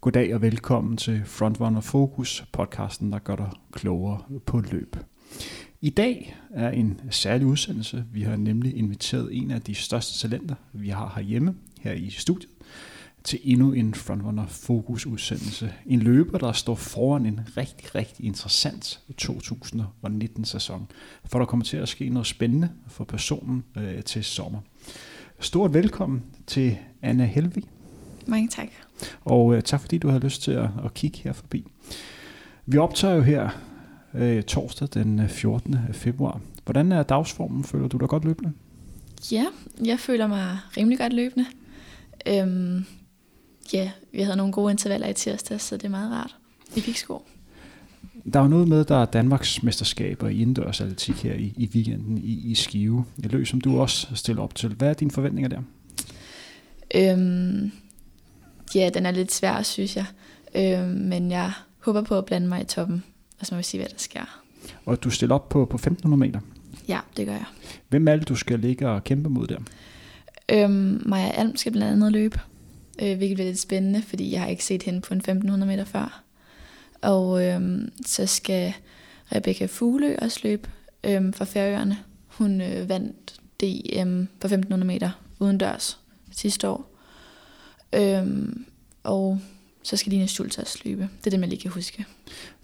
Goddag og velkommen til Frontrunner Focus, podcasten, der gør dig klogere på løb. I dag er en særlig udsendelse. Vi har nemlig inviteret en af de største talenter, vi har herhjemme, her i studiet, til endnu en Frontrunner Focus udsendelse. En løber, der står foran en rigtig, rigtig interessant 2019 sæson. For der kommer til at ske noget spændende for personen øh, til sommer. Stort velkommen til Anna Helvig. Mange tak. Og øh, tak fordi du har lyst til at, at kigge her forbi. Vi optager jo her øh, torsdag den 14. Øh, februar. Hvordan er dagsformen? Føler du dig godt løbende? Ja, jeg føler mig rimelig godt løbende. Øhm, ja, vi havde nogle gode intervaller i tirsdag, så det er meget rart i piksko. Der er noget med, der er Danmarks mesterskaber i indendørs atletik her i, i weekenden i, i Skive. Et løb, som du også stiller op til. Hvad er dine forventninger der? Øhm, ja, den er lidt svær, synes jeg. Øhm, men jeg håber på at blande mig i toppen, og så må vi se, hvad der sker. Og du stiller op på, på 1500 meter? Ja, det gør jeg. Hvem er det, du skal ligge og kæmpe mod der? Øhm, Maja Alm skal blandt andet løbe, øh, hvilket bliver lidt spændende, fordi jeg har ikke set hende på en 1500 meter før. Og øhm, så skal Rebecca Fugle også løbe øhm, for Færøerne. Hun øh, vandt DM på 1500 meter udendørs sidste år. Øhm, og så skal Line Schultz også løbe. Det er det, man lige kan huske.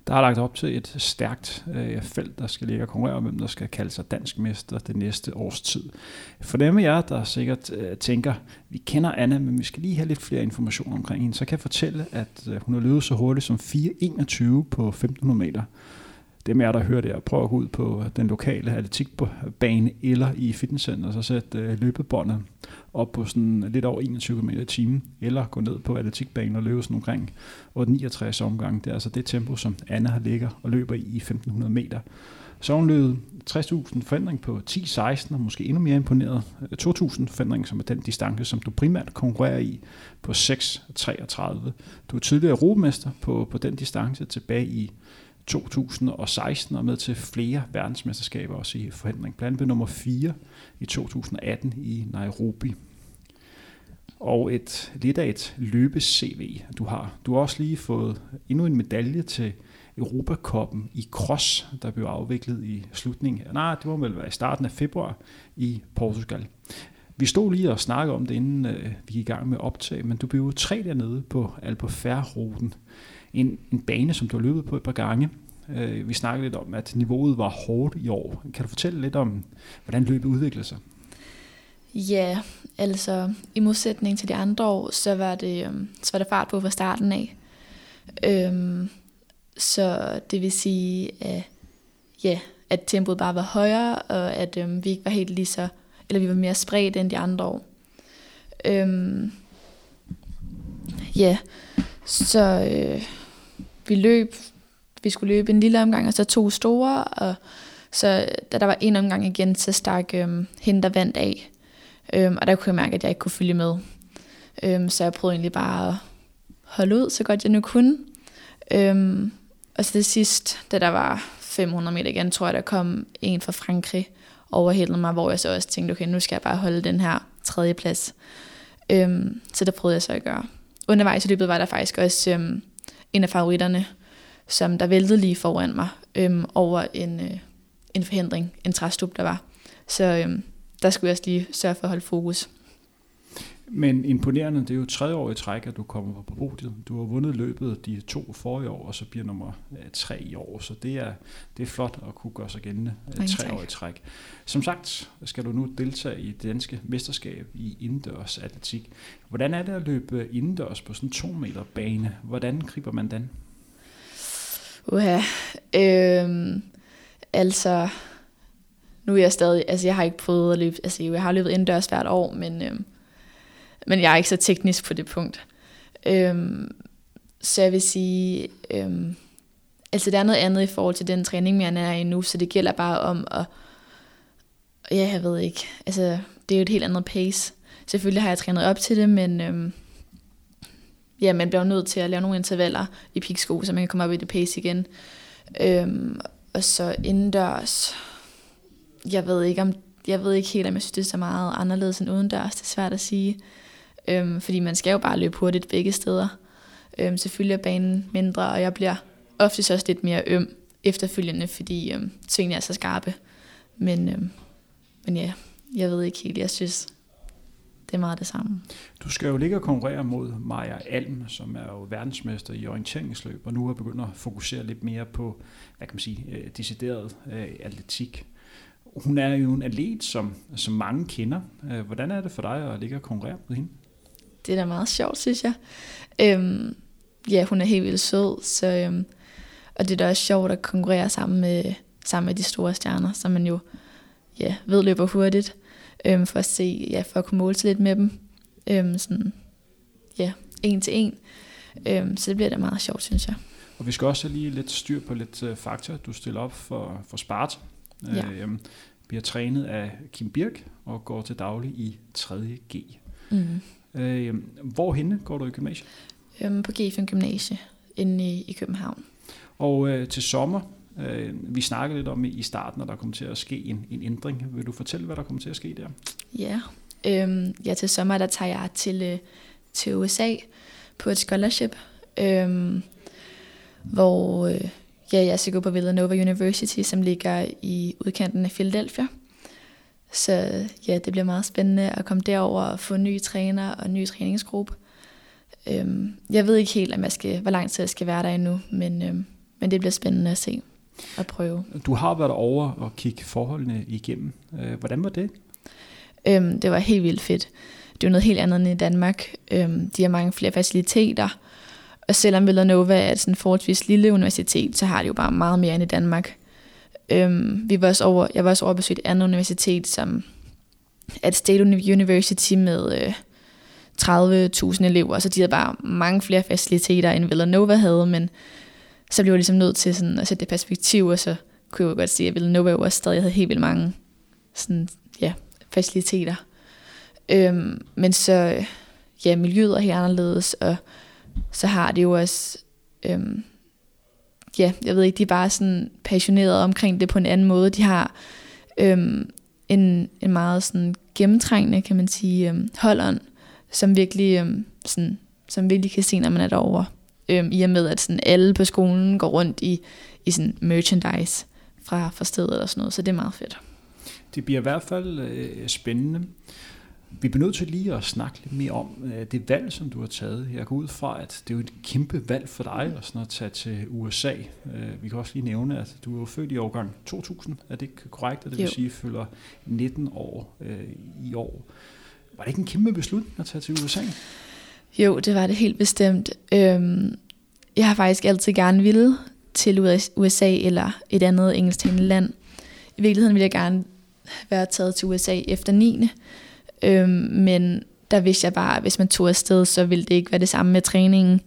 Der er lagt op til et stærkt øh, felt, der skal ligge og konkurrere om, hvem der skal kalde sig dansk mester det næste års tid. For dem af jer, der sikkert øh, tænker, vi kender Anna, men vi skal lige have lidt flere information omkring hende, så kan jeg fortælle, at øh, hun har løbet så hurtigt som 4.21 på 1500 meter dem af der hører det, prøv at gå ud på øh, den lokale atletikbane eller i fitnesscenter, så sæt øh, løbebåndet op på sådan lidt over 21 km i timen, eller gå ned på atletikbanen og løbe sådan omkring 8-69 omgang. Det er altså det tempo, som Anna har ligger og løber i 1500 meter. Så hun løb 60.000 forandring på 10-16, og måske endnu mere imponeret øh, 2.000 forandring, som er den distance, som du primært konkurrerer i på 6.33. Du er tidligere europamester på, på den distance tilbage i 2016 og med til flere verdensmesterskaber også i forhindring. Blandt andet nummer 4 i 2018 i Nairobi. Og et lidt af et løbe-CV, du har. Du har også lige fået endnu en medalje til Europakoppen i cross, der blev afviklet i slutningen. Nej, det må vel være i starten af februar i Portugal. Vi stod lige og snakkede om det, inden øh, vi gik i gang med optag, men du blev jo tre dernede på Alpofer-ruten en, en bane, som du har løbet på et par gange. Øh, vi snakkede lidt om, at niveauet var hårdt i år. Kan du fortælle lidt om, hvordan løbet udviklede sig? Ja, altså i modsætning til de andre år, så var det, øhm, så var det fart på fra starten af. Øhm, så det vil sige, at, ja, at tempoet bare var højere, og at øhm, vi ikke var helt lige så, eller vi var mere spredt end de andre år. Øhm, ja, så øh, vi løb, vi skulle løbe en lille omgang, og så to store, og så da der var en omgang igen, så stak øhm, hende, der vandt af. Øhm, og der kunne jeg mærke, at jeg ikke kunne følge med. Øhm, så jeg prøvede egentlig bare at holde ud, så godt jeg nu kunne. Øhm, og så det sidste, da der var 500 meter igen, tror jeg, der kom en fra Frankrig overhældede mig, hvor jeg så også tænkte, okay, nu skal jeg bare holde den her tredje plads. Øhm, så det prøvede jeg så at gøre undervejs i løbet var der faktisk også øhm, en af favoritterne, som der væltede lige foran mig øhm, over en, øh, en forhindring, en træstup, der var. Så øhm, der skulle jeg også lige sørge for at holde fokus. Men imponerende, det er jo tredje år i træk, at du kommer på podiet. Du har vundet løbet de to forrige år, og så bliver nummer tre i år. Så det er, det er flot at kunne gøre sig gældende tre år i træk. Som sagt skal du nu deltage i det danske mesterskab i indendørs atletik. Hvordan er det at løbe indendørs på sådan en to meter bane? Hvordan griber man den? Uha, øhm, altså, nu er jeg stadig, altså jeg har ikke prøvet at løbe, altså jeg har løbet indendørs hvert år, men øhm, men jeg er ikke så teknisk på det punkt. Øhm, så jeg vil sige, øhm, altså det er noget andet i forhold til den træning, jeg er i nu, så det gælder bare om at, ja, jeg ved ikke, altså det er jo et helt andet pace. Selvfølgelig har jeg trænet op til det, men øhm, ja, man bliver nødt til at lave nogle intervaller i piksko, så man kan komme op i det pace igen. Øhm, og så indendørs, jeg ved ikke om jeg ved ikke helt, om jeg synes, det er så meget anderledes end udendørs. Det er svært at sige. Øhm, fordi man skal jo bare løbe hurtigt begge steder. Øhm, selvfølgelig er banen mindre, og jeg bliver ofte også lidt mere øm efterfølgende, fordi øhm, svingene er så skarpe. Men, øhm, men ja, jeg ved ikke helt. Jeg synes, det er meget det samme. Du skal jo ligge og konkurrere mod Maja Alm, som er jo verdensmester i orienteringsløb, og nu er begyndt at fokusere lidt mere på, hvad kan man sige, øh, decideret øh, atletik. Hun er jo en atlet, som, som mange kender. Øh, hvordan er det for dig at ligge og konkurrere mod hende? Det er da meget sjovt, synes jeg. Øhm, ja, hun er helt vildt sød, så, øhm, og det er da også sjovt at konkurrere sammen med, sammen med de store stjerner, som man jo ja, ved løber hurtigt, øhm, for at se, ja, for at kunne måle sig lidt med dem, øhm, sådan, ja, en til en. Øhm, så det bliver da meget sjovt, synes jeg. Og vi skal også lige lidt styr på lidt uh, fakta. Du stiller op for, for Sparta. Ja. Øh, bliver trænet af Kim Birk og går til daglig i 3.G. Mm. Øh, hvorhenne går du i gymnasiet? Øhm, på G5 Gymnasie inde i, i København. Og øh, til sommer, øh, vi snakkede lidt om i starten, at der kommer til at ske en, en ændring. Vil du fortælle, hvad der kommer til at ske der? Ja, øhm, ja til sommer der tager jeg til, øh, til USA på et scholarship, øhm, hvor øh, ja, jeg skal gå på Villanova University, som ligger i udkanten af Philadelphia. Så ja, det bliver meget spændende at komme derover og få nye træner og ny træningsgruppe. Øhm, jeg ved ikke helt, om jeg skal, hvor lang tid jeg skal være der endnu, men, øhm, men det bliver spændende at se og prøve. Du har været over og kigge forholdene igennem. Øh, hvordan var det? Øhm, det var helt vildt fedt. Det var noget helt andet end i Danmark. Øhm, de har mange flere faciliteter, og selvom Villanova er et sådan forholdsvis lille universitet, så har de jo bare meget mere end i Danmark. Øhm, vi var også over, jeg var også over at besøge et andet universitet, som er et State University med øh, 30.000 elever, så de havde bare mange flere faciliteter, end Villanova havde, men så blev jeg ligesom nødt til sådan at sætte det perspektiv, og så kunne jeg jo godt sige, at Villanova jo også stadig havde helt vildt mange sådan, ja, faciliteter. Øhm, men så, ja, miljøet er helt anderledes, og så har det jo også, øhm, ja, jeg ved ikke, de er bare sådan passionerede omkring det på en anden måde. De har øhm, en, en meget sådan gennemtrængende, kan man sige, øhm, holdånd, som virkelig, øhm, sådan, som virkelig kan se, når man er derovre. Øhm, I og med, at sådan alle på skolen går rundt i, i sådan merchandise fra, fra stedet og sådan noget, så det er meget fedt. Det bliver i hvert fald øh, spændende. Vi bliver nødt til lige at snakke lidt mere om øh, det valg, som du har taget. Jeg går ud fra, at det er jo et kæmpe valg for dig at, sådan at tage til USA. Øh, vi kan også lige nævne, at du er født i årgang 2000. Er det ikke korrekt? Det vil Jo. sige, at fylder 19 år øh, i år. Var det ikke en kæmpe beslutning at tage til USA? Jo, det var det helt bestemt. Øhm, jeg har faktisk altid gerne ville til USA eller et andet engelsktalende land. I virkeligheden ville jeg gerne være taget til USA efter 9. Øhm, men der vidste jeg bare, at hvis man tog afsted, så ville det ikke være det samme med træningen.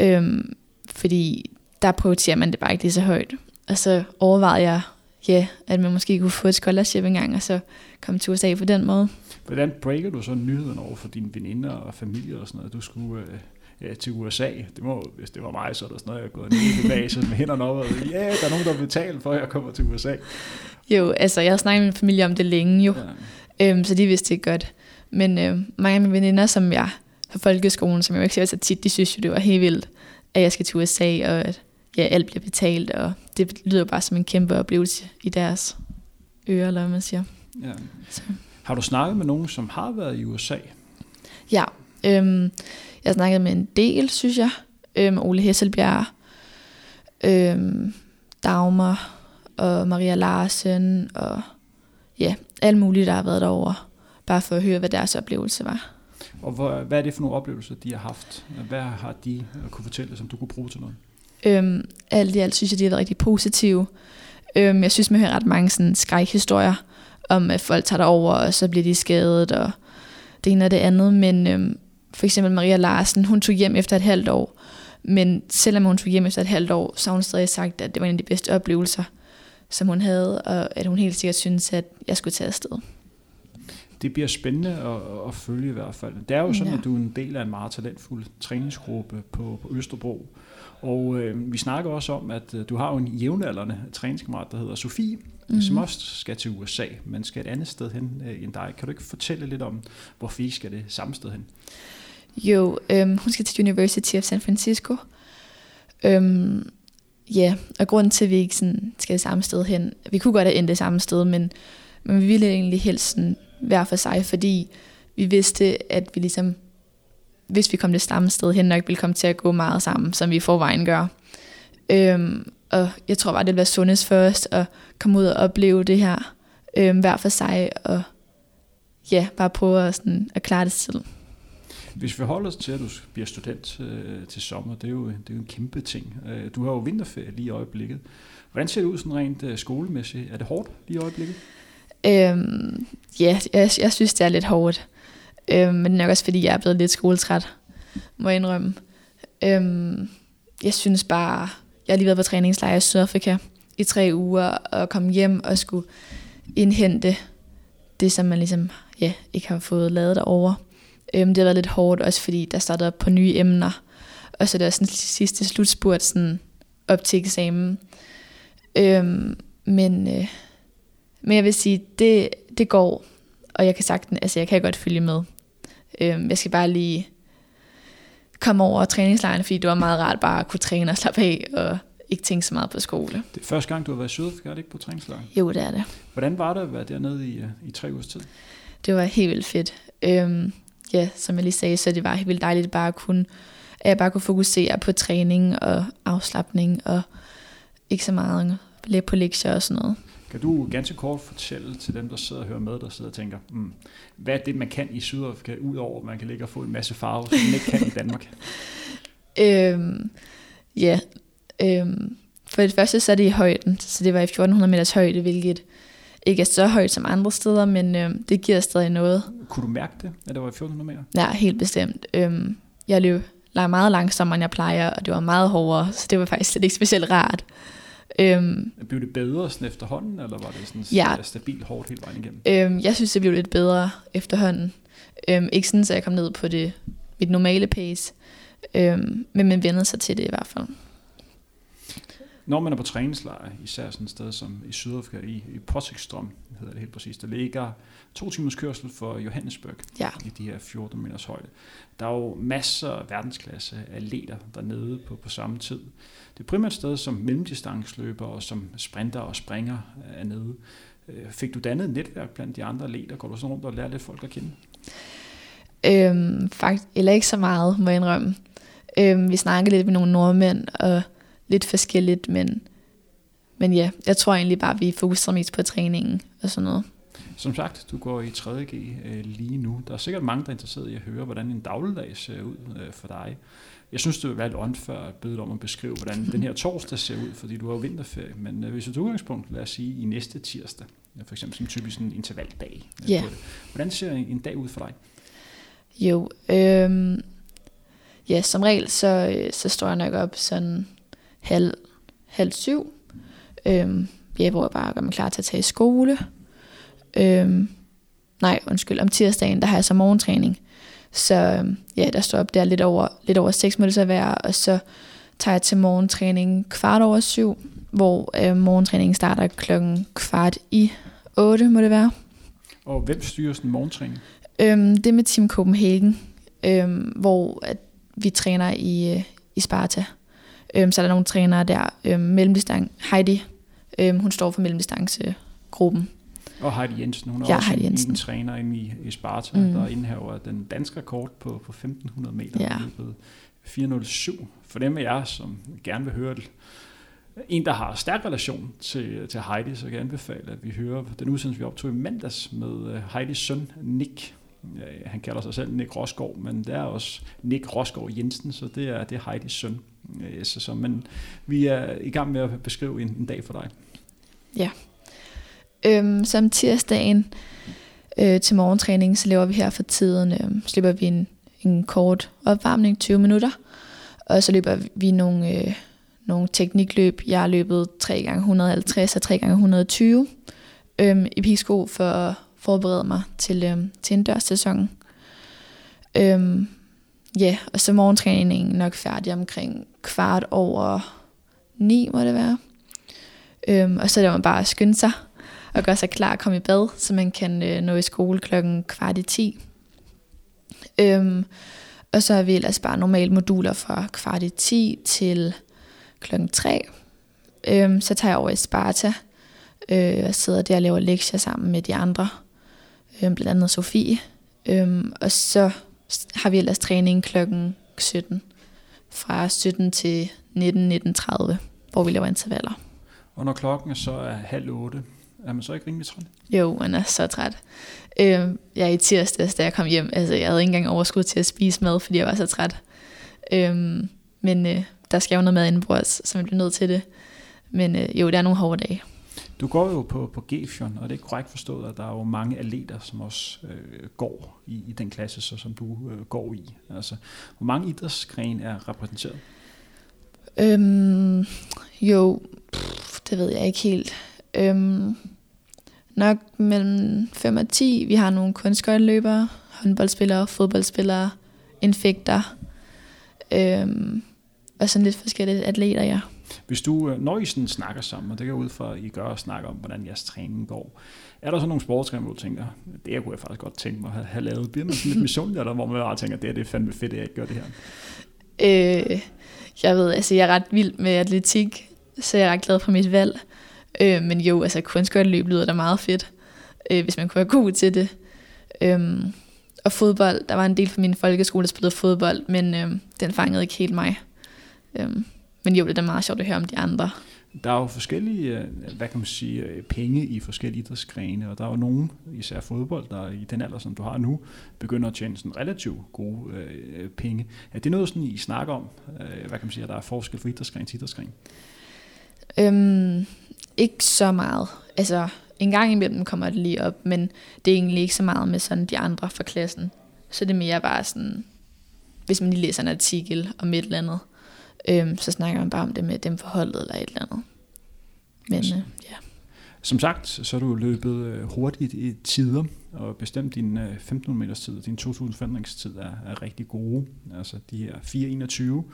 Øhm, fordi der prioriterer man det bare ikke lige så højt. Og så overvejede jeg, ja, at man måske kunne få et scholarship engang, og så komme til USA på den måde. Hvordan breaker du så nyheden over for dine veninder og familie og sådan noget, at du skulle øh, ja, til USA? Det må, hvis det var mig, så er der sådan noget, jeg er gået ned i gymnasiet med hænderne op og ja, der er nogen, der vil betale for, at jeg kommer til USA. Jo, altså jeg har snakket med min familie om det længe jo, Ja. Øhm, så de vidste det godt. Men øh, mange af mine veninder, som jeg fra folkeskolen, som jeg jo ikke ser så tit, de synes jo, det var helt vildt, at jeg skal til USA, og at ja, alt bliver betalt, og det lyder bare som en kæmpe oplevelse i deres ører, eller hvad man siger. Ja. Så. Har du snakket med nogen, som har været i USA? Ja, øhm, jeg har snakket med en del, synes jeg. Øhm, Ole Hesselbjerg, øhm, Dagmar og Maria Larsen og ja, alle mulige, der har været derovre. Bare for at høre, hvad deres oplevelse var. Og hvor, hvad er det for nogle oplevelser, de har haft? Hvad har de kunne fortælle, som du kunne bruge til noget? Øhm, alt i alt synes jeg, de har været rigtig positive. Øhm, jeg synes, man hører ret mange sådan, skrækhistorier om, at folk tager derover, og så bliver de skadet, og det ene og det andet. Men øhm, for eksempel Maria Larsen, hun tog hjem efter et halvt år. Men selvom hun tog hjem efter et halvt år, så har hun stadig sagt, at det var en af de bedste oplevelser, som hun havde, og at hun helt sikkert synes, at jeg skulle tage afsted. Det bliver spændende at, at følge i hvert fald. Det er jo sådan, Ja. at du er en del af en meget talentfuld træningsgruppe på, på Østerbro. Og øh, vi snakker også om, at øh, du har jo en jævnaldrende træningskammerat, der hedder Sofie, mm-hmm. som også skal til USA, men skal et andet sted hen øh, end dig. Kan du ikke fortælle lidt om, hvorfor I skal det samme sted hen? Jo, øhm, hun skal til University of San Francisco. Øhm, ja, og grunden til, at vi ikke sådan skal det samme sted hen, vi kunne godt have endt det samme sted, men, men vi ville egentlig helst sådan hver for sig, fordi vi vidste, at vi ligesom, hvis vi kom det samme sted hen, nok ville komme til at gå meget sammen, som vi i forvejen gør. Øhm, og jeg tror bare, det vil være sundest for os at komme ud og opleve det her øhm, hver for sig, og ja, bare prøve at, sådan, at klare det selv. Hvis vi holder os til, at du bliver student øh, til sommer, det er, jo, det er jo en kæmpe ting. Øh, du har jo vinterferie lige i øjeblikket. Hvordan ser det ud sådan rent øh, skolemæssigt? Er det hårdt lige i øjeblikket? Øhm, ja, jeg, jeg synes, det er lidt hårdt. Øhm, men det er nok også, fordi jeg er blevet lidt skoletræt, må jeg indrømme. Øhm, jeg synes bare, jeg har lige været på træningslejr i Sydafrika i tre uger, og komme hjem og skulle indhente det, som man ligesom ja, ikke har fået lavet derovre. Øhm, det har været lidt hårdt, også fordi der startede op på nye emner. Og så er det sådan sidste slutspurt sådan op til eksamen. Øhm, men, øh, men jeg vil sige, det, det går, og jeg kan sagtens, altså jeg kan godt følge med. Øhm, jeg skal bare lige komme over træningslejren, fordi det var meget rart bare at kunne træne og slappe af, og ikke tænke så meget på skole. Det er første gang, du har været i Sydafrika, ikke på træningslejr? Jo, det er det. Hvordan var det at være dernede i, øh, i tre ugers tid? Det var helt vildt fedt. Øhm, ja, som jeg lige sagde, så det var helt vildt dejligt bare at kunne, at jeg bare kunne fokusere på træning og afslappning og ikke så meget på lektier og sådan noget. Kan du ganske kort fortælle til dem, der sidder og hører med, der sidder og tænker, mm, hvad er det, man kan i Sydafrika, udover at man kan ligge og få en masse farve, som man ikke kan i Danmark? øhm, ja, øhm, for det første så er det i højden, så det var i 1400 meters højde, hvilket ikke er så højt som andre steder, men øhm, det giver stadig noget. Kunne du mærke det, at det var i 1400 meter? Ja, helt bestemt. Øhm, jeg løb meget langsommere, end jeg plejer, og det var meget hårdere, så det var faktisk slet ikke specielt rart. Øhm, blev det bedre sådan efterhånden, eller var det sådan ja, stabilt hårdt hele vejen igennem? Øhm, jeg synes, det blev lidt bedre efterhånden. Øhm, ikke sådan, at jeg kom ned på det mit normale pace, øhm, men man vendte sig til det i hvert fald. Når man er på træningslejr, især sådan et sted som i Sydafrika, i, i Potsikstrøm, hedder det helt præcis, der ligger to timers kørsel for Johannesburg ja. i de her 14 meters højde. Der er jo masser af verdensklasse atleter dernede på, på samme tid. Det er primært et sted som mellemdistansløber og som sprinter og springer er nede. Øh, fik du dannet et netværk blandt de andre atleter? Går du sådan rundt og lærer lidt folk at kende? Øhm, faktisk, eller ikke så meget, må jeg indrømme. Øhm, vi snakker lidt med nogle nordmænd, og lidt forskelligt, men, men ja, jeg tror egentlig bare, at vi fokuserer mest på træningen og sådan noget. Som sagt, du går i 3.G øh, lige nu. Der er sikkert mange, der er interesseret i at høre, hvordan en dagligdag ser ud øh, for dig. Jeg synes, det vil være lidt åndfør at bede dig om at beskrive, hvordan den her torsdag ser ud, fordi du har vinterferie. Men øh, hvis du udgangspunkt, lad os sige, i næste tirsdag, for eksempel som typisk en intervaldag. Øh, ja. Hvordan ser en dag ud for dig? Jo, øh, ja, som regel, så, øh, så står jeg nok op sådan halv, halv syv, øhm, ja, hvor jeg bare gør mig klar til at tage i skole. Øhm, nej, undskyld, om tirsdagen, der har jeg så morgentræning. Så øhm, ja, der står op der lidt over, lidt over 6 minutter at være, og så tager jeg til morgentræning kvart over syv, hvor øh, morgentræningen starter klokken kvart i 8, må det være. Og hvem styrer sådan en morgentræning? Øhm, det er med Team Copenhagen, øhm, hvor at vi træner i, øh, i Sparta. Øhm, så er der nogle trænere der. Øhm, mellemdistance, Heidi, øhm, hun står for mellemdistancegruppen. Og Heidi Jensen, hun er ja, også Heidi Jensen. en træner inde i, i Sparta, mm. der indhaver den danske rekord på, på 1500 meter. Ja. 407. For dem af jer, som gerne vil høre det, en, der har stærk relation til, til Heidi, så kan jeg anbefale, at vi hører den udsendelse, vi optog i mandags med øh, Heidis søn Nick, Øh, han kalder sig selv Nick Rosgaard, men det er også Nick Rosgaard Jensen, så det er, det er Heidis søn. Øh, så, så, men vi er i gang med at beskrive en, en dag for dig. Ja. Øhm, som tirsdagen øh, til morgentræning, så laver vi her for tiden, øh, slipper vi en, en kort opvarmning, 20 minutter, og så løber vi nogle, øh, nogle teknikløb. Jeg har løbet 3x150 og 3x120 øh, i pigsko for forberede mig til, øh, til en dørsæson. Øhm, ja, og så morgentræningen nok færdig omkring kvart over ni, må det være. Øhm, og så er det bare at skynde sig og gøre sig klar at komme i bad, så man kan øh, nå i skole klokken kvart i ti. Øhm, Og så er vi ellers bare normale moduler fra kvart i 10 til klokken 3. Øhm, så tager jeg over i Sparta øh, og sidder der og laver lektier sammen med de andre. Øhm, blandt andet Sofie. Øhm, og så har vi ellers træning klokken 17. Fra 17 til 19, 19.30, hvor vi laver intervaller. Og når klokken så er halv otte, er man så ikke rimelig træt? Jo, man er så træt. Øh, jeg er i tirsdags, da jeg kom hjem. Altså, jeg havde ikke engang overskud til at spise mad, fordi jeg var så træt. Øh, men øh, der skal jo noget mad indenbords, så man bliver nødt til det. Men øh, jo, det er nogle hårde dage. Du går jo på, på Gefion, og det er korrekt forstået, at der er jo mange atleter, som også øh, går i, i den klasse, så, som du øh, går i. Altså, hvor mange idrætsgrene er repræsenteret? Øhm, jo, pff, det ved jeg ikke helt. Øhm, nok mellem 5 og 10. Vi har nogle kunstskøjteløbere, håndboldspillere, fodboldspillere, infekter, øhm, og sådan lidt forskellige atleter, ja. Hvis du, når I sådan snakker sammen, og det går ud for, at I gør og snakker om, hvordan jeres træning går, er der så nogle sportsgrene, hvor du tænker, det jeg kunne jeg faktisk godt tænke mig at have lavet? Bliver man sådan lidt misundelig, eller hvor man bare tænker, det er, det er fandme fedt, at jeg ikke gør det her? Øh, jeg ved, altså jeg er ret vild med atletik, så jeg er ret glad for mit valg. Øh, men jo, altså kunstskøjteløb lyder da meget fedt, øh, hvis man kunne være god til det. Øh, og fodbold, der var en del fra min folkeskole, der spillede fodbold, men øh, den fangede ikke helt mig. Øh, men jo, det er meget sjovt at høre om de andre. Der er jo forskellige, øh, hvad kan man sige, øh, penge i forskellige idrætsgrene, og der er jo nogen, især fodbold, der i den alder, som du har nu, begynder at tjene sådan relativt gode øh, penge. Er det noget, sådan, I snakker om? Øh, hvad kan man sige, at der er forskel fra idrætsgren til idrætsgren? Øhm, ikke så meget. Altså, en gang imellem kommer det lige op, men det er egentlig ikke så meget med sådan de andre fra klassen. Så det er mere bare sådan, hvis man lige læser en artikel om et eller andet, øhm, så snakker man bare om det med dem forholdet eller et eller andet. Men øh, ja. Som sagt, så er du løbet øh, hurtigt i tider, og bestemt din 1500 øh, meters tid, din 2000 forandringstid er, er rigtig gode. Altså de her 421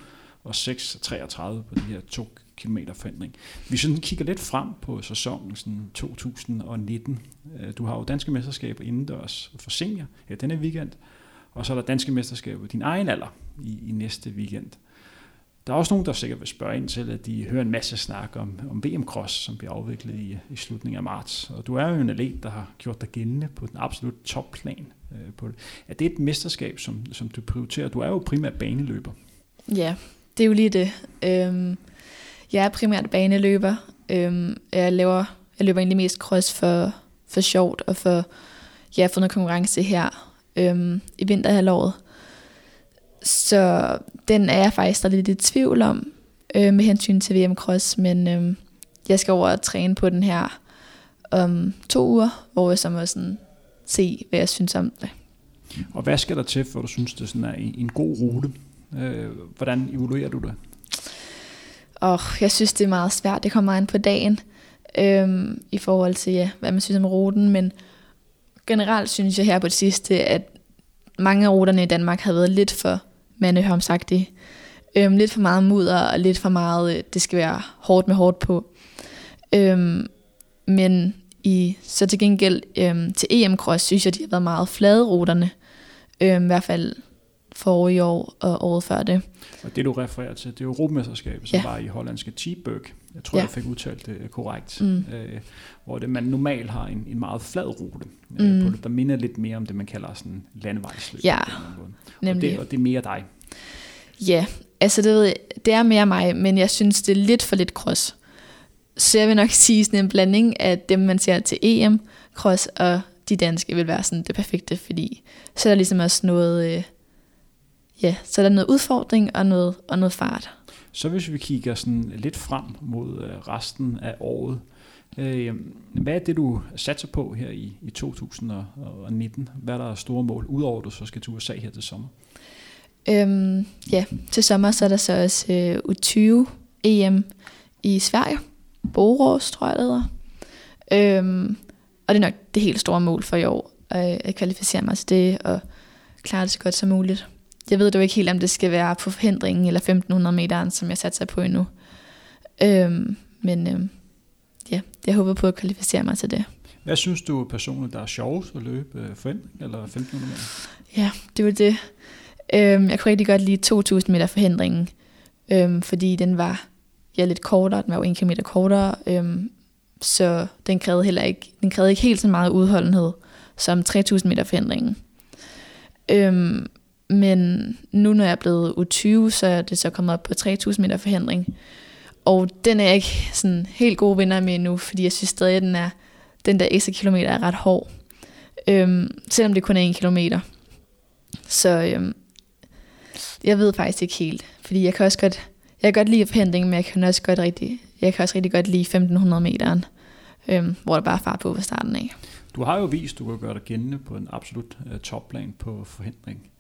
og 6.33 på de her 2 km forandring. Vi sådan kigger lidt frem på sæsonen sådan 2019. Øh, du har jo danske mesterskaber indendørs for senior her denne weekend, og så er der danske mesterskaber din egen alder i, i næste weekend. Der er også nogen, der sikkert vil spørge ind til, at de hører en masse snak om, om VM Cross, som bliver afviklet i, i slutningen af marts. Og du er jo en atlet, der har gjort dig gældende på den absolut topplan øh, på det. Er det et mesterskab, som, som du prioriterer? Du er jo primært baneløber. Ja, det er jo lige det. Øhm, jeg er primært baneløber. Øhm, jeg, laver, jeg løber egentlig mest cross for, for sjovt, og for, ja, for noget konkurrence her øhm, i vinterhalvåret. Så den er jeg faktisk lidt i tvivl om, øh, med hensyn til VM Cross, men øh, jeg skal over og træne på den her om to uger, hvor jeg så må sådan se, hvad jeg synes om det. Og hvad skal der til, for du synes, det sådan er en god rute? Øh, hvordan evaluerer du det? Og jeg synes, det er meget svært. Det kommer an på dagen øh, i forhold til, ja, hvad man synes om ruten, men generelt synes jeg her på det sidste, at mange af ruterne i Danmark har været lidt for mandehørmsagtige. Øhm, lidt for meget mudder og lidt for meget, øh, det skal være hårdt med hårdt på. Øhm, men i, så til gengæld øhm, til EM Cross, synes jeg, de har været meget flade ruterne. Øhm, I hvert fald for i år og året før det. Og det du refererer til, det er Europamesterskabet, som ja. var i hollandske Tibøg. Jeg tror, ja. jeg fik udtalt det korrekt. Mm. Øh, hvor det, man normalt har en, en meget flad rute. Øh, mm. på det, der minder lidt mere om det, man kalder sådan landevejsløb. Ja, nemlig. Og det, og det er mere dig. Ja, altså det, ved jeg, det er mere mig, men jeg synes, det er lidt for lidt cross. Så jeg vil nok sige sådan en blanding af dem, man ser til EM, cross og de danske vil være sådan det perfekte, fordi så er der ligesom også noget, øh, ja, så er der noget udfordring og noget, og noget fart. Så hvis vi kigger sådan lidt frem mod øh, resten af året, øh, hvad er det, du satser på her i, i 2019? Hvad er der store mål, udover at du så skal til USA her til sommer? Øhm, ja, til sommer så er der så også øh, U20 EM i Sverige. Borås, tror jeg, det hedder. Øhm, og det er nok det helt store mål for i år, at, at kvalificere mig til det og klare det så godt som muligt. Jeg ved jo ikke helt, om det skal være på forhindringen eller 1500 meter, som jeg satser på endnu. Øhm, men øhm, ja, jeg håber på at kvalificere mig til det. Hvad synes du personligt, der er sjovest at løbe øh, forhindring eller 1500 meter? Ja, det var det. Øhm, jeg kunne rigtig godt lide 2000 meter forhindringen, øhm, fordi den var ja, lidt kortere, den var jo en kilometer kortere, øhm, så den krævede heller ikke, den krævede ikke helt så meget udholdenhed som 3000 meter forhindringen. Øhm, men nu når jeg er blevet U20, så er det så kommet op på 3000 meter forhindring. Og den er jeg ikke sådan helt god vinder med nu, fordi jeg synes stadig, at den, er, den der ekstra kilometer er ret hård. Øhm, selvom det kun er en kilometer. Så øhm, jeg ved faktisk ikke helt, fordi jeg kan også godt, jeg kan godt lide pendling, men jeg kan også godt rigtig, jeg kan også rigtig godt lide 1500 meteren, øhm, hvor der bare er fart på ved starten af. Du har jo vist, at du kan gøre dig gældende på en absolut øh, topplan på forhindring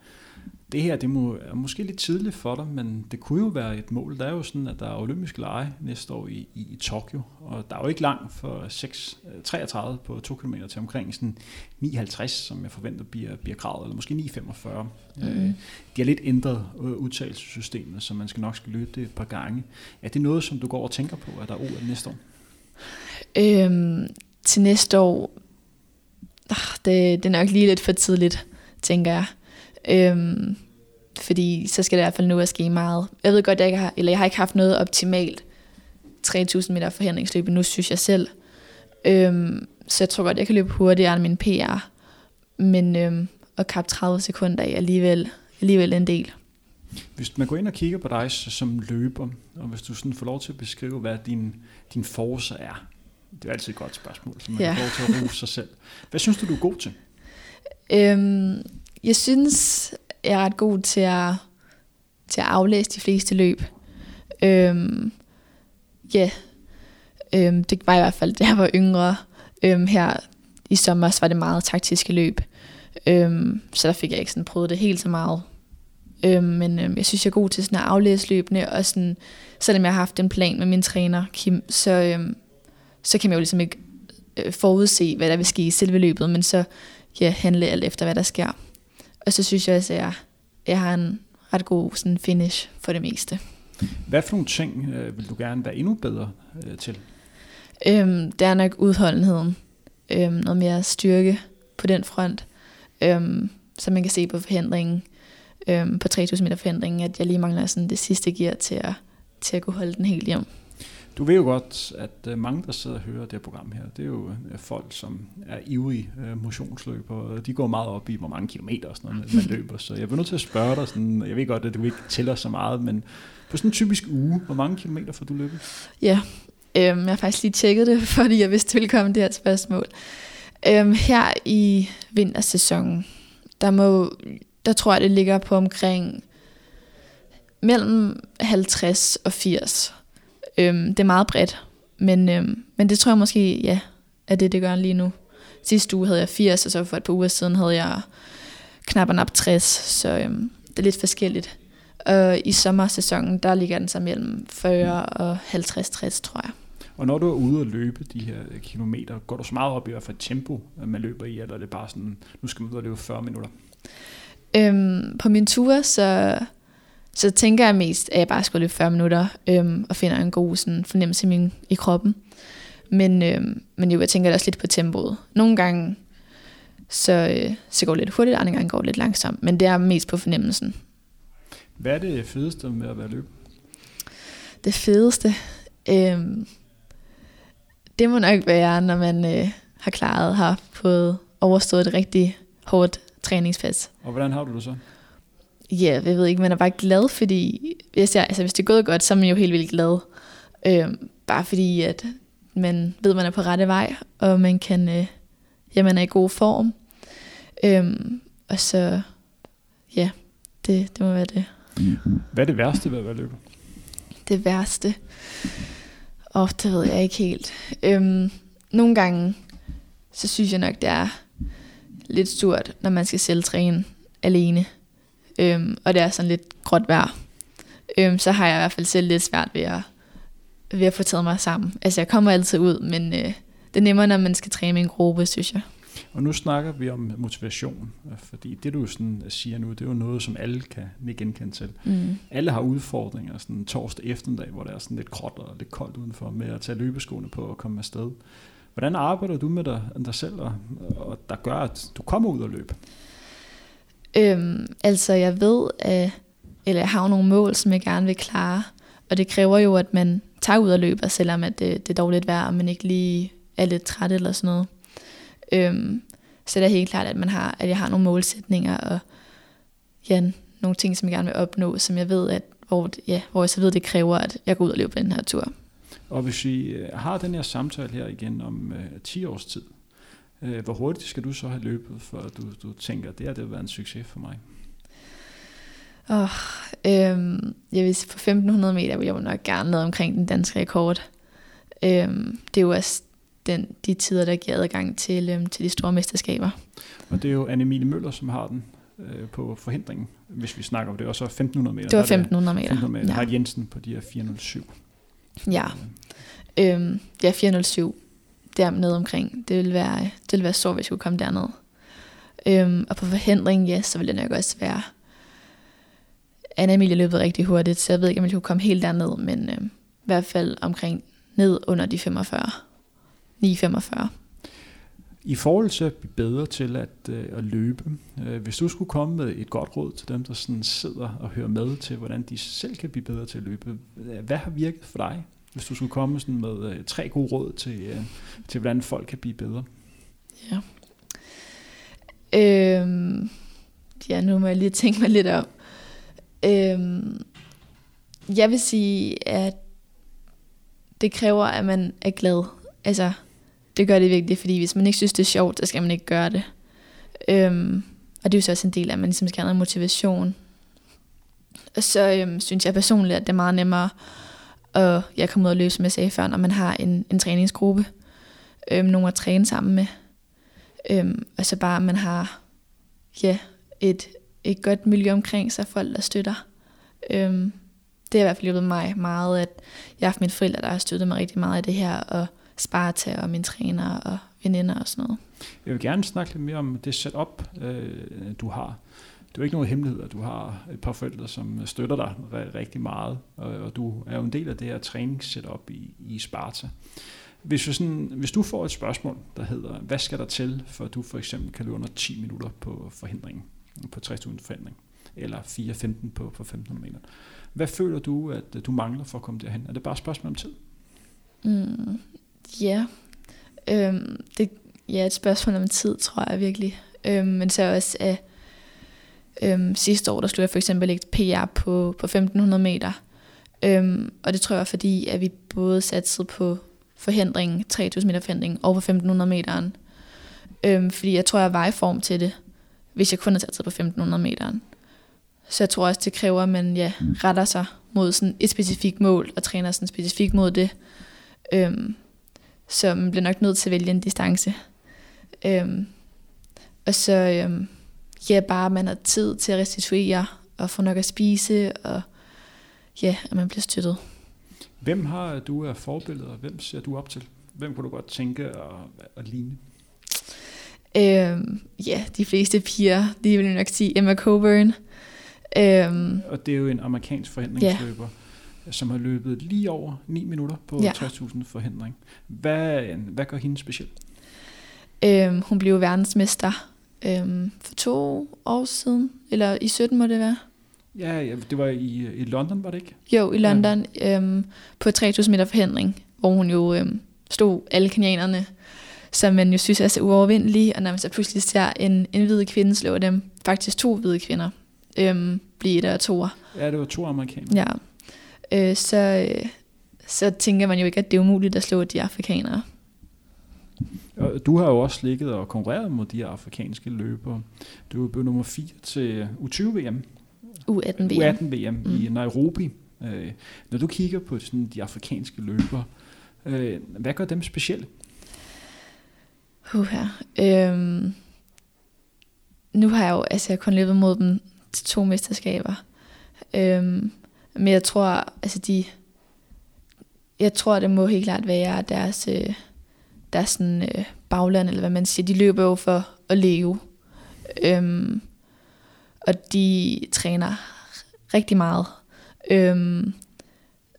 det her det må, er måske lidt tidligt for dig, men det kunne jo være et mål. Der er jo sådan, at der er olympiske lege næste år i, i, i Tokyo, og der er jo ikke langt for 6, 33 på 2 km til omkring sådan 59, som jeg forventer bliver, bliver kravet, eller måske 9,45. Mm. Øh, de har lidt ændret øh, udtalelsessystemet, så man skal nok skal løbe det et par gange. Er det noget, som du går og tænker på, at der er OL næste år? Øhm, til næste år, ah, det, det er nok lige lidt for tidligt, tænker jeg. Øhm, fordi så skal det i hvert fald nu at ske meget. Jeg ved godt, at jeg ikke har, eller jeg har ikke haft noget optimalt 3000 meter forhindringsløb nu, synes jeg selv. Øhm, så jeg tror godt, jeg kan løbe hurtigere end min PR. Men øhm, at kappe 30 sekunder er alligevel, alligevel en del. Hvis man går ind og kigger på dig som løber, og hvis du sådan får lov til at beskrive, hvad din, din force er, det er altid et godt spørgsmål, så man ja. får lov til at rose sig selv. Hvad synes du, du er god til? Øhm, jeg synes, jeg er ret god til at, til at aflæse de fleste løb. Øhm, ja, yeah. øhm, det var i hvert fald, da jeg var yngre. Øhm, her i sommer var det meget taktiske løb. Øhm, så der fik jeg ikke sådan prøvet det helt så meget. Øhm, men øhm, jeg synes, jeg er god til sådan at aflæse løbende, og sådan, selvom jeg har haft en plan med min træner, Kim, så, øhm, så kan man jo ligesom ikke øh, forudse, hvad der vil ske i selve løbet, men så ja, handle alt efter, hvad der sker. Og så synes jeg også, at jeg, jeg har en ret god sådan finish for det meste. Hvad for nogle ting øh, vil du gerne være endnu bedre øh, til? Øhm, det er nok udholdenheden. Øhm, noget mere styrke på den front. Øhm, så man kan se på forhindringen, øhm, på 3000 meter forhindringen, at jeg lige mangler sådan det sidste gear til at, til at kunne holde den helt hjem. Du ved jo godt, at øh, mange, der sidder og hører det her program her, det er jo øh, folk, som er ivrige øh, motionsløbere. De går meget op i, hvor mange kilometer og sådan noget, man løber. Så jeg vil nødt til at spørge dig, sådan, jeg ved godt, at du ikke tæller så meget, men på sådan en typisk uge, hvor mange kilometer får du løbet? Ja, øhm, jeg har faktisk lige tjekket det, fordi jeg vidste, det ville komme det her spørgsmål. Øhm, her i vintersæsonen, der, må, der tror jeg, det ligger på omkring mellem 50 og 80 Øhm, det er meget bredt, men, øhm, men det tror jeg måske, ja, er det, det gør lige nu. Sidste uge havde jeg 80, og så for et par uger siden havde jeg knap og nap 60, så øhm, det er lidt forskelligt. Og i sommersæsonen, der ligger den så mellem 40 og 50-60, tror jeg. Og når du er ude og løbe de her kilometer, går du så meget op i hvert fald tempo, man løber i, eller er det bare sådan, nu skal man ud og løbe 40 minutter? Øhm, på min tur, så så tænker jeg mest, at jeg bare skulle løbe 40 minutter øhm, og finder en god sådan, fornemmelse i, min, i kroppen. Men, øhm, men jo, jeg tænker også lidt på tempoet. Nogle gange så, øh, så går det lidt hurtigt, andre gange går det lidt langsomt. Men det er mest på fornemmelsen. Hvad er det fedeste med at være løb? Det fedeste? Øhm, det må nok være, når man øh, har klaret, har fået overstået et rigtig hårdt træningspas. Og hvordan har du det så? Ja, jeg ved ikke, man er bare glad, fordi hvis, jeg, altså, hvis det er gået godt, så er man jo helt vildt glad. Øhm, bare fordi, at man ved, man er på rette vej, og man kan, øh, ja, man er i god form. Øhm, og så, ja, det, det må være det. Hvad er det værste ved at være løber? Det værste? Åh, oh, det ved jeg ikke helt. Øhm, nogle gange, så synes jeg nok, det er lidt stort, når man skal selv træne alene øhm, og det er sådan lidt gråt vejr, øhm, så har jeg i hvert fald selv lidt svært ved at, ved at få taget mig sammen. Altså jeg kommer altid ud, men øh, det er nemmere, når man skal træne med en gruppe, synes jeg. Og nu snakker vi om motivation, fordi det du sådan siger nu, det er jo noget, som alle kan genkende til. Mm. Alle har udfordringer sådan torsdag eftermiddag, hvor det er sådan lidt gråt og lidt koldt udenfor, med at tage løbeskoene på og komme afsted. Hvordan arbejder du med dig, dig selv, og, og der gør, at du kommer ud og løbe? Øhm, altså jeg ved, at, eller jeg har jo nogle mål, som jeg gerne vil klare, og det kræver jo, at man tager ud og løber, selvom at det, det er dårligt vejr, og man ikke lige er lidt træt eller sådan noget. Øhm, så det er helt klart, at, man har, at jeg har nogle målsætninger, og ja, nogle ting, som jeg gerne vil opnå, som jeg ved, at, hvor, ja, hvor jeg så ved, at det kræver, at jeg går ud og løber den her tur. Og hvis vi øh, har den her samtale her igen om øh, 10 års tid, øh, hvor hurtigt skal du så have løbet, for du, du tænker, at det her det vil være en succes for mig? Oh, øhm, jeg vil på 1500 meter vil jeg jo nok gerne ned omkring den danske rekord. Øhm, det er jo også den, de tider, der giver adgang til, øhm, til de store mesterskaber. Og det er jo Anne-Emilie Møller, som har den øh, på forhindringen, hvis vi snakker om det. Og så 1500 meter. Det var 1500 meter. 1500 meter. Ja. Har Jensen på de her 407. Ja. Øhm, ja, 407. Dernede omkring. Det ville være, det ville være så, hvis jeg kunne komme derned. Øhm, og på forhindring, ja, så ville det nok også være... Anna Emilie løbet rigtig hurtigt, så jeg ved ikke, om jeg kunne komme helt derned, men øhm, i hvert fald omkring ned under de 45. 9,45. I forhold til at blive bedre til at, øh, at løbe, øh, hvis du skulle komme med et godt råd til dem, der sådan sidder og hører med til, hvordan de selv kan blive bedre til at løbe, øh, hvad har virket for dig? Hvis du skulle komme sådan med øh, tre gode råd til, øh, til, hvordan folk kan blive bedre. Ja. Øhm, ja, nu må jeg lige tænke mig lidt om. Øhm, jeg vil sige, at det kræver, at man er glad. Altså, det gør det virkelig, fordi hvis man ikke synes, det er sjovt, så skal man ikke gøre det. Øhm, og det er jo så også en del af, at man ligesom skal have noget motivation. Og så øhm, synes jeg personligt, at det er meget nemmere og jeg kommer ud og løbe, som jeg sagde før, når man har en, en træningsgruppe, øhm, nogen at træne sammen med. Øhm, og så bare, at man har ja, et, et godt miljø omkring sig, folk der støtter. Øhm, det har i hvert fald hjulpet mig meget, at jeg har haft mine forældre, der har støttet mig rigtig meget i det her, og Sparta og mine træner og veninder og sådan noget. Jeg vil gerne snakke lidt mere om det setup, øh, du har det er jo ikke nogen hemmelighed, at du har et par forældre, som støtter dig rigtig meget, og, du er jo en del af det her træningssetup i, i Sparta. Hvis du, sådan, hvis du får et spørgsmål, der hedder, hvad skal der til, for at du for eksempel kan løbe under 10 minutter på forhindringen, på 60 forhindring, eller 4.15 på, på 1500 meter. Hvad føler du, at du mangler for at komme derhen? Er det bare et spørgsmål om tid? Mm, ja, øhm, det ja, et spørgsmål om tid, tror jeg virkelig. Øhm, men så også, at Øhm, sidste år, der slog jeg for eksempel et PR på, på 1500 meter. Øhm, og det tror jeg fordi, at vi både satsede på forhindringen, 3000 meter forhindring, og på 1500 meteren. Øhm, fordi jeg tror, jeg var i form til det, hvis jeg kun havde satset på 1500 meteren. Så jeg tror også, det kræver, at man ja, retter sig mod sådan et specifikt mål, og træner sådan specifikt mod det. Øhm, så man bliver nok nødt til at vælge en distance. Øhm, og så, øhm, ja, bare man har tid til at restituere og få nok at spise, og ja, at man bliver støttet. Hvem har du af forbilleder? Hvem ser du op til? Hvem kunne du godt tænke at, at ligne? Øhm, ja, de fleste piger, de vil nok sige Emma Coburn. Øhm, og det er jo en amerikansk forhindringsløber, ja. som har løbet lige over 9 minutter på ja. 60.000 forhindring. Hvad, hvad gør hende speciel? Øhm, hun blev verdensmester øhm, for to år siden, eller i 17 må det være. Ja, ja det var i, i London, var det ikke? Jo, i London, ja. øhm, på 3000 meter forhindring, hvor hun jo øhm, stod alle kenianerne, som man jo synes er så uovervindelige, og når man så pludselig ser en, en hvid kvinde slå dem, faktisk to hvide kvinder, øhm, blive og to. Ja, det var to amerikanere. Ja, øh, så, øh, så tænker man jo ikke, at det er umuligt at slå de afrikanere. Du har jo også ligget og konkurreret mod de her afrikanske løbere. Du er blevet nummer 4 til U20-VM. U18-VM. U18-VM mm. i Nairobi. Øh, når du kigger på sådan de afrikanske løbere, øh, hvad gør dem specielle? Uh, ja. øhm, nu har jeg jo altså, jeg kun løbet mod dem til to mesterskaber. Øhm, men jeg tror, altså de, jeg tror, det må helt klart være deres, øh, deres sådan, øh, bagland, eller hvad man siger, de løber jo for at leve. Øhm, og de træner rigtig meget. Øhm,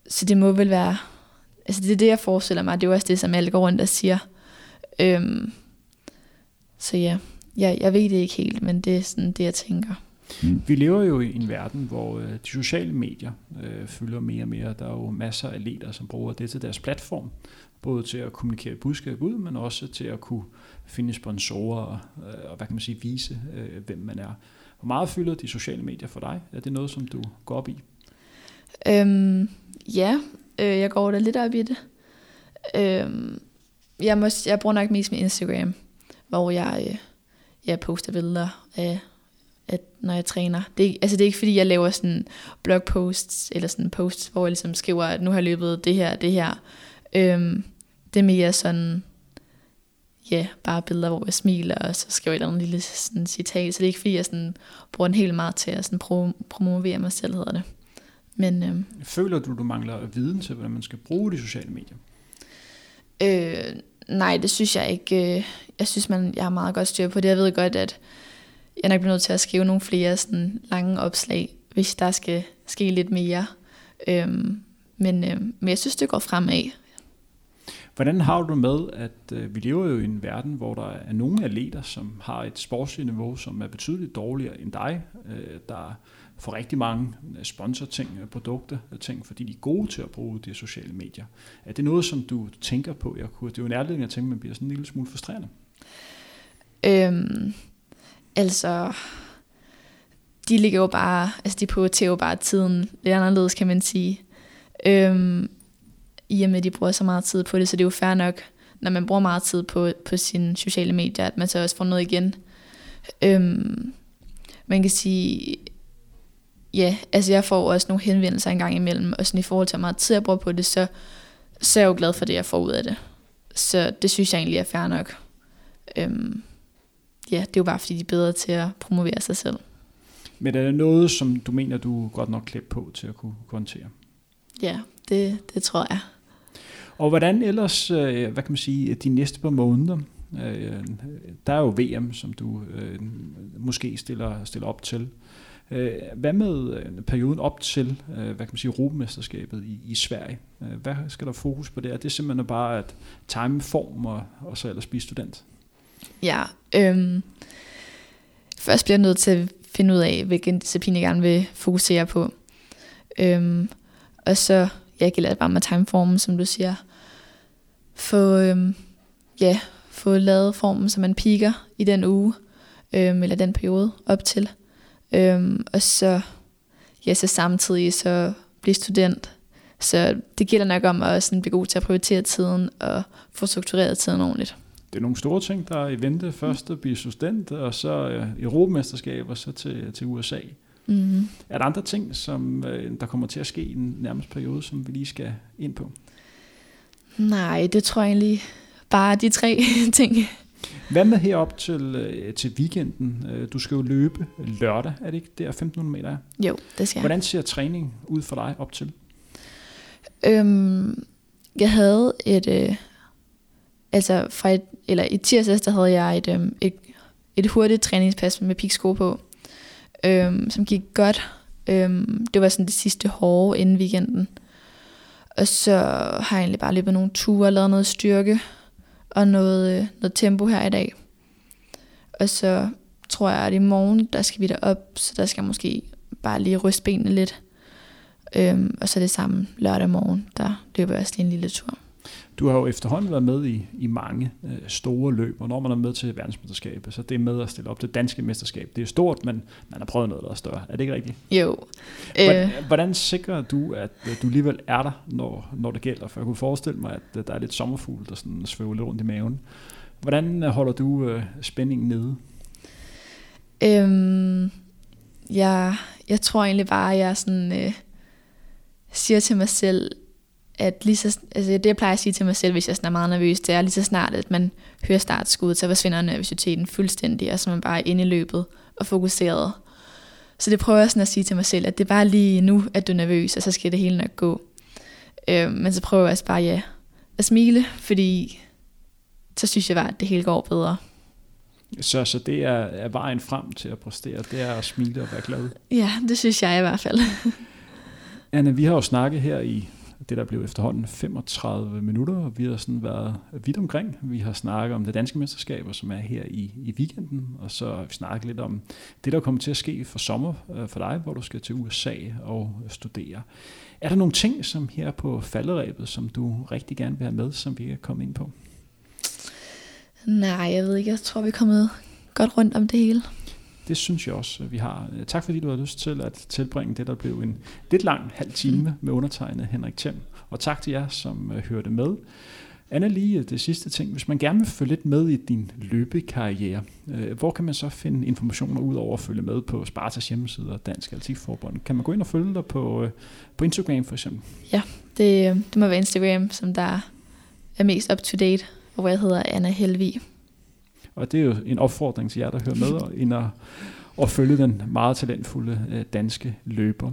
så det må vel være, altså det er det, jeg forestiller mig, det er jo også det, som alle går rundt og siger. Øhm, så ja, jeg, jeg ved det ikke helt, men det er sådan det, jeg tænker. Mm. Vi lever jo i en verden, hvor øh, de sociale medier øh, fylder mere og mere. Der er jo masser af ledere, som bruger det til deres platform, både til at kommunikere budskab ud, men også til at kunne finde sponsorer og, og hvad kan man sige, vise, øh, hvem man er. Hvor meget fylder de sociale medier for dig? Er det noget, som du går op i? Øhm, ja, øh, jeg går da lidt op i det. Øhm, jeg, må, jeg bruger nok mest min Instagram, hvor jeg, øh, jeg poster billeder af, at når jeg træner. Det er, altså det er ikke fordi, jeg laver sådan blogposts, eller sådan posts, hvor jeg ligesom skriver, at nu har jeg løbet det her, det her. Øhm, det er mere sådan, ja, bare billeder, hvor jeg smiler, og så skriver jeg et lille sådan, citat. Så det er ikke fordi, jeg sådan, bruger en hel meget til at sådan, pro- promovere mig selv, hedder det. Men, øhm, Føler du, du mangler viden til, hvordan man skal bruge de sociale medier? Øh, nej, det synes jeg ikke. Øh, jeg synes, man, jeg har meget godt styr på det. Jeg ved godt, at jeg nok bliver nødt til at skrive nogle flere sådan, lange opslag, hvis der skal ske lidt mere. Øhm, men, øh, men jeg synes, det går fremad. Hvordan har du med, at øh, vi lever jo i en verden, hvor der er nogle atleter, som har et sportsligt niveau, som er betydeligt dårligere end dig, øh, der får rigtig mange øh, sponsorting, øh, produkter, og ting, fordi de er gode til at bruge de sociale medier. Er det noget, som du tænker på? Jeg kunne, det er jo en ærlighed, jeg tænker, man bliver sådan en lille smule frustrerende. Øhm, altså, de ligger jo bare, altså de prioriterer jo bare tiden lidt anderledes, kan man sige. Øhm, i og med, at de bruger så meget tid på det, så det er jo fair nok, når man bruger meget tid på, på sine sociale medier, at man så også får noget igen. Øhm, man kan sige, ja, altså jeg får også nogle henvendelser en gang imellem, og sådan i forhold til, hvor meget tid jeg bruger på det, så, så er jeg jo glad for det, jeg får ud af det. Så det synes jeg egentlig er fair nok. Øhm, ja, det er jo bare fordi, de er bedre til at promovere sig selv. Men er det noget, som du mener, du godt nok klædt på til at kunne håndtere? Ja, det, det tror jeg. Og hvordan ellers, øh, hvad kan man sige, de næste par måneder, øh, der er jo VM, som du øh, måske stiller, stiller op til. Øh, hvad med øh, perioden op til, øh, hvad kan man sige, Europamesterskabet i, i Sverige? Hvad skal der fokus på der? Det er simpelthen bare at time form og, og så ellers blive student? Ja, øhm, først bliver jeg nødt til at finde ud af, hvilken disciplin jeg gerne vil fokusere på. Øhm, og så, jeg gælder det bare med timeformen, som du siger. Få, øhm, ja, få lavet formen, så man piker i den uge, øhm, eller den periode op til. Øhm, og så, ja, så samtidig så blive student. Så det gælder nok om at sådan blive god til at prioritere tiden og få struktureret tiden ordentligt. Det er nogle store ting, der er i vente. Først at blive student, og så øh, Europamesterskab, og så til, til USA. Mm-hmm. Er der andre ting, som øh, der kommer til at ske i den nærmeste periode, som vi lige skal ind på? Nej, det tror jeg egentlig bare de tre ting. Hvad med herop til, øh, til weekenden? Øh, du skal jo løbe lørdag, er det ikke der 1500 meter? Jo, det skal jeg. Hvordan ser træning ud for dig op til? Øhm, jeg havde et, øh, altså fra et, eller i tirsdags, der havde jeg et, øh, et, et hurtigt træningspas med piksko på, øhm, som gik godt. Øhm, det var sådan det sidste hårde inden weekenden. Og så har jeg egentlig bare løbet nogle ture, lavet noget styrke og noget, øh, noget tempo her i dag. Og så tror jeg, at i morgen, der skal vi derop, så der skal jeg måske bare lige ryste benene lidt. Øhm, og så det samme lørdag morgen, der løber jeg også lige en lille tur. Du har jo efterhånden været med i, i mange øh, store løb, og når man er med til verdensmesterskabet, så det er med at stille op til danske mesterskab. Det er stort, men man har prøvet noget, der er større. Er det ikke rigtigt? Jo. Hvordan, øh. hvordan sikrer du, at øh, du alligevel er der, når, når det gælder? For jeg kunne forestille mig, at øh, der er lidt sommerfugl, der sådan svæver lidt rundt i maven. Hvordan øh, holder du øh, spændingen nede? Øhm, jeg, jeg tror egentlig bare, at jeg sådan, øh, siger til mig selv, at lige så, altså det jeg plejer at sige til mig selv, hvis jeg er meget nervøs, det er lige så snart, at man hører startskuddet, så forsvinder nervøsiteten fuldstændig, og så er man bare inde i løbet og fokuseret. Så det prøver jeg sådan at sige til mig selv, at det er bare lige nu, at du er nervøs, og så skal det hele nok gå. Øh, men så prøver jeg også bare, ja, at smile, fordi så synes jeg bare, at det hele går bedre. Så, så det er, er vejen frem til at præstere, det er at smile og være glad? Ja, det synes jeg i hvert fald. Anne, vi har jo snakket her i det der blev efterhånden 35 minutter, og vi har sådan været vidt omkring. Vi har snakket om det danske mesterskaber, som er her i, i weekenden, og så har vi snakket lidt om det, der kommer til at ske for sommer øh, for dig, hvor du skal til USA og studere. Er der nogle ting, som her på falderæbet, som du rigtig gerne vil have med, som vi kan komme ind på? Nej, jeg ved ikke. Jeg tror, vi er kommet godt rundt om det hele. Det synes jeg også, vi har. Tak fordi du har lyst til at tilbringe det, der blev en lidt lang halv time med undertegnet Henrik Thiem. Og tak til jer, som uh, hørte med. Anna, lige det sidste ting. Hvis man gerne vil følge lidt med i din løbekarriere, uh, hvor kan man så finde informationer ud over at følge med på Spartas hjemmeside og Dansk Atletikforbund? Kan man gå ind og følge dig på, på Instagram for eksempel? Ja, det, det må være Instagram, som der er mest up-to-date, og hvor jeg hedder Anna Helvi. Og det er jo en opfordring til jer, der hører med, ind og, og følge den meget talentfulde øh, danske løber.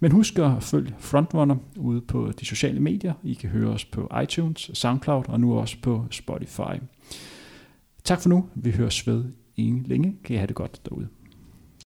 Men husk at følge Frontrunner ude på de sociale medier. I kan høre os på iTunes, SoundCloud og nu også på Spotify. Tak for nu. Vi høres ved en længe. Kan I have det godt derude.